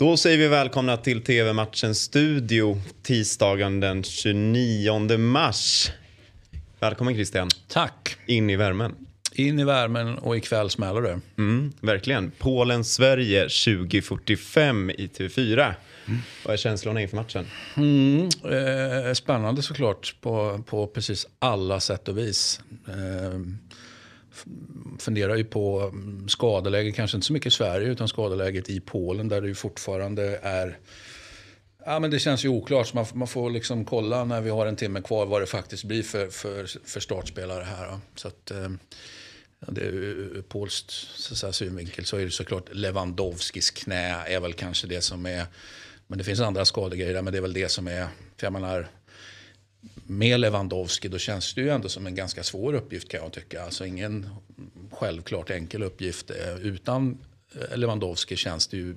Då säger vi välkomna till TV-matchens studio tisdagen den 29 mars. Välkommen Christian. Tack. In i värmen. In i värmen och ikväll smäller det. Mm, verkligen. Polen-Sverige 2045 i TV4. Mm. Vad är känslorna inför matchen? Mm, eh, spännande såklart på, på precis alla sätt och vis. Eh, funderar ju på mm, skadeläget, kanske inte så mycket i Sverige utan skadeläget i Polen där det ju fortfarande är Ja, men det känns ju oklart, så man, man, får liksom kolla när vi har en timme kvar vad det faktiskt blir för, för, för startspelare här. Så att, ehm, ja, det är ur polskt så synvinkel så är det såklart Lewandowskis knä är väl kanske det som är... Men det finns andra skadegrejer där men det är väl det som är... För jag menar, med Lewandowski då känns det ju ändå som en ganska svår uppgift kan jag tycka. Alltså ingen självklart enkel uppgift. Utan Lewandowski känns det ju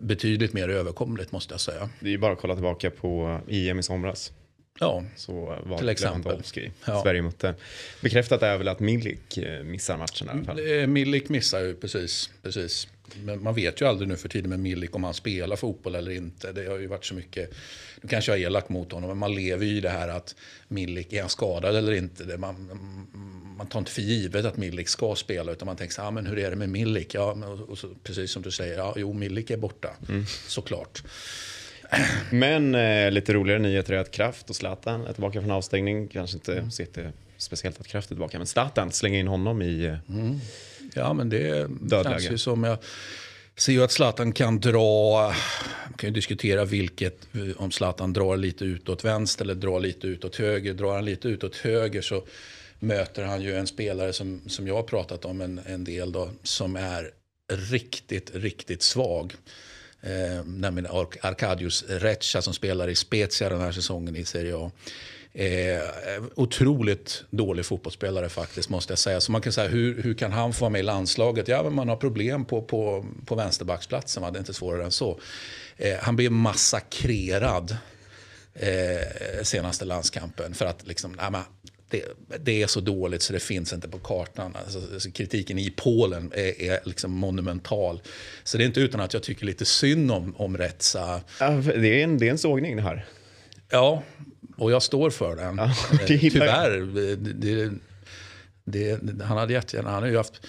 betydligt mer överkomligt måste jag säga. Det är ju bara att kolla tillbaka på EM i somras. Ja, så var till exempel. Ja. Sverige mötte. Bekräftat är väl att Milik eh, missar matchen i alla fall. Milik missar ju precis, precis. Men man vet ju aldrig nu för tiden med Milik om han spelar fotboll eller inte. Det har ju varit så mycket, nu kanske jag är elak mot honom, men man lever ju i det här att Milik, är han skadad eller inte? Man, man tar inte för givet att Milik ska spela utan man tänker så här, ah, men hur är det med Milik? Ja, och så, precis som du säger, ja, jo Milik är borta, mm. såklart. Men eh, lite roligare nyheter är att Kraft och Zlatan är tillbaka från avstängning. Kanske inte mm. speciellt att Kraft är tillbaka, men Zlatan slänger in honom i eh, mm. Ja, men det dödläge. känns ju som jag ser ju att Zlatan kan dra, man kan ju diskutera vilket, om Zlatan drar lite utåt vänster eller drar lite utåt höger. Drar han lite utåt höger så möter han ju en spelare som, som jag har pratat om en, en del då, som är riktigt, riktigt svag. Eh, nämligen Arkadius Reccia som spelar i Spezia den här säsongen i Serie A. Eh, otroligt dålig fotbollsspelare faktiskt måste jag säga. Så man kan säga hur, hur kan han få vara med i landslaget? Ja, men man har problem på, på, på vänsterbacksplatsen. Va? Det är inte svårare än så. Eh, han blev massakrerad eh, senaste landskampen för att liksom, nej, men, det, det, är så dåligt så det finns inte på kartan. Alltså, alltså kritiken i Polen är, är liksom monumental. Så det är inte utan att jag tycker lite synd om, om Retsa. Ja, det, är en, det är en sågning det här. Ja, och jag står för den. Ja, det Tyvärr. Det, det, han hade jättegärna, han har ju haft,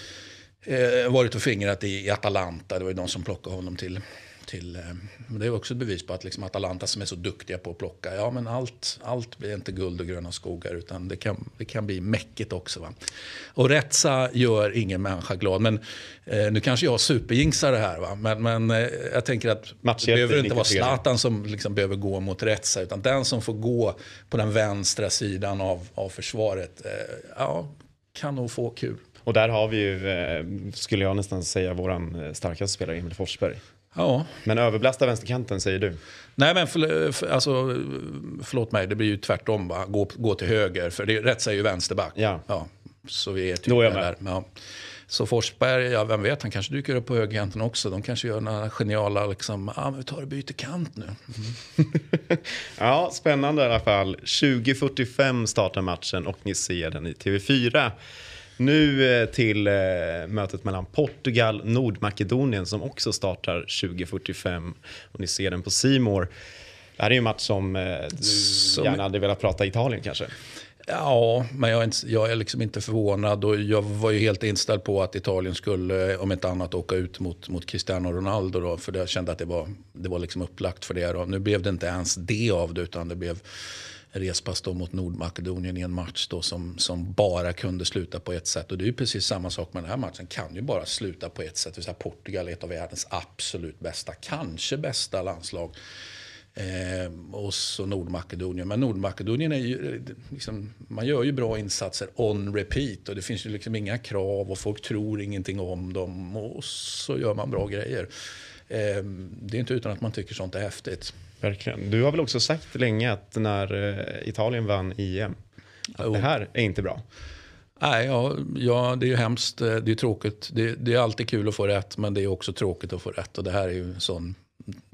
eh, varit och fingrat i, i Atalanta. Det var ju de som plockade honom till till, eh, men det är också ett bevis på att liksom Atalanta som är så duktiga på att plocka, ja men allt, allt blir inte guld och gröna skogar utan det kan, det kan bli mäckigt också. Va? Och Retsa gör ingen människa glad. Men eh, nu kanske jag superjinxar det här va? men, men eh, jag tänker att det behöver inte vara Zlatan som liksom behöver gå mot Retsa utan den som får gå på den vänstra sidan av, av försvaret, eh, ja, kan nog få kul. Och där har vi ju, eh, skulle jag nästan säga, våran eh, starkaste spelare Emil Forsberg. Ja. Men överbelasta vänsterkanten säger du? Nej men för, för, alltså, förlåt mig, det blir ju tvärtom. Va? Gå, gå till höger, för det, rätt säger ju vänsterback. Ja. ja. Så vi är typ Då är jag med. Där. Ja. Så Forsberg, ja vem vet, han kanske dyker upp på högerkanten också. De kanske gör några geniala, liksom, ah, vi tar och byter kant nu. Mm. ja, spännande i alla fall. 20.45 startar matchen och ni ser den i TV4. Nu eh, till eh, mötet mellan Portugal och Nordmakedonien som också startar 20.45 och ni ser den på Simor. Det här är ju en match som eh, du som... gärna hade velat prata Italien kanske. Ja, men jag är, inte, jag är liksom inte förvånad och jag var ju helt inställd på att Italien skulle, om inte annat, åka ut mot, mot Cristiano Ronaldo då, för jag kände att det var, det var liksom upplagt för det. Då. Nu blev det inte ens det av det, utan det blev respass då mot Nordmakedonien i en match då som, som bara kunde sluta på ett sätt. Och det är ju precis samma sak med den här matchen. Kan ju bara sluta på ett sätt. Det vill säga Portugal är ett av världens absolut bästa, kanske bästa landslag. Eh, och så Nordmakedonien. Men Nordmakedonien är ju, liksom, man gör ju bra insatser on repeat. Och det finns ju liksom inga krav och folk tror ingenting om dem. Och så gör man bra grejer. Eh, det är inte utan att man tycker sånt är häftigt. Verkligen. Du har väl också sagt länge att när eh, Italien vann EM, att oh. det här är inte bra. Nej, ja, ja, det är ju hemskt. Eh, det är tråkigt. Det, det, är alltid kul att få rätt, men det är också tråkigt att få rätt. Och det här är ju en sån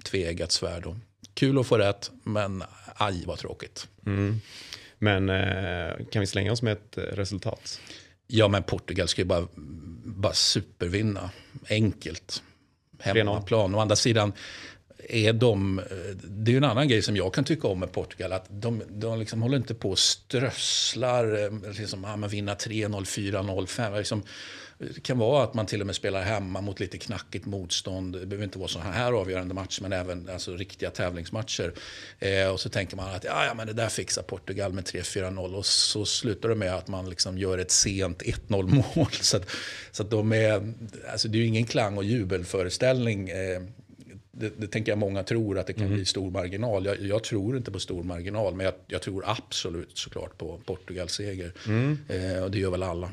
tveeggat svärd. Kul att få rätt, men aj vad tråkigt. Mm. Men eh, kan vi slänga oss med ett resultat? Ja, men Portugal ska ju bara, bara supervinna. Enkelt hemmaplan. Å andra sidan är de, det är en annan grej som jag kan tycka om med Portugal. Att de, de liksom håller inte på och strösslar, eh, liksom, ah, vinna 3-0, 4-0, 5 liksom, det kan vara att man till och med spelar hemma mot lite knackigt motstånd. Det behöver inte vara så här avgörande matcher, men även alltså, riktiga tävlingsmatcher. Eh, och så tänker man att ja, ja, men det där fixar Portugal med 3-4-0. Och så slutar det med att man liksom gör ett sent 1-0 mål. Så, att, så att de är, alltså, det är ju ingen klang och jubelföreställning. Eh, det, det, tänker jag många tror att det kan mm. bli stor marginal. Jag, jag, tror inte på stor marginal, men jag, jag tror absolut såklart på Portugals seger. Mm. Eh, och det gör väl alla.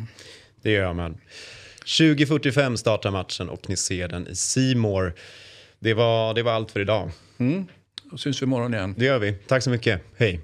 Det gör man. 20.45 startar matchen och ni ser den i Simor. Det var, det var allt för idag. Mm. Då syns vi imorgon igen. Det gör vi. Tack så mycket. Hej.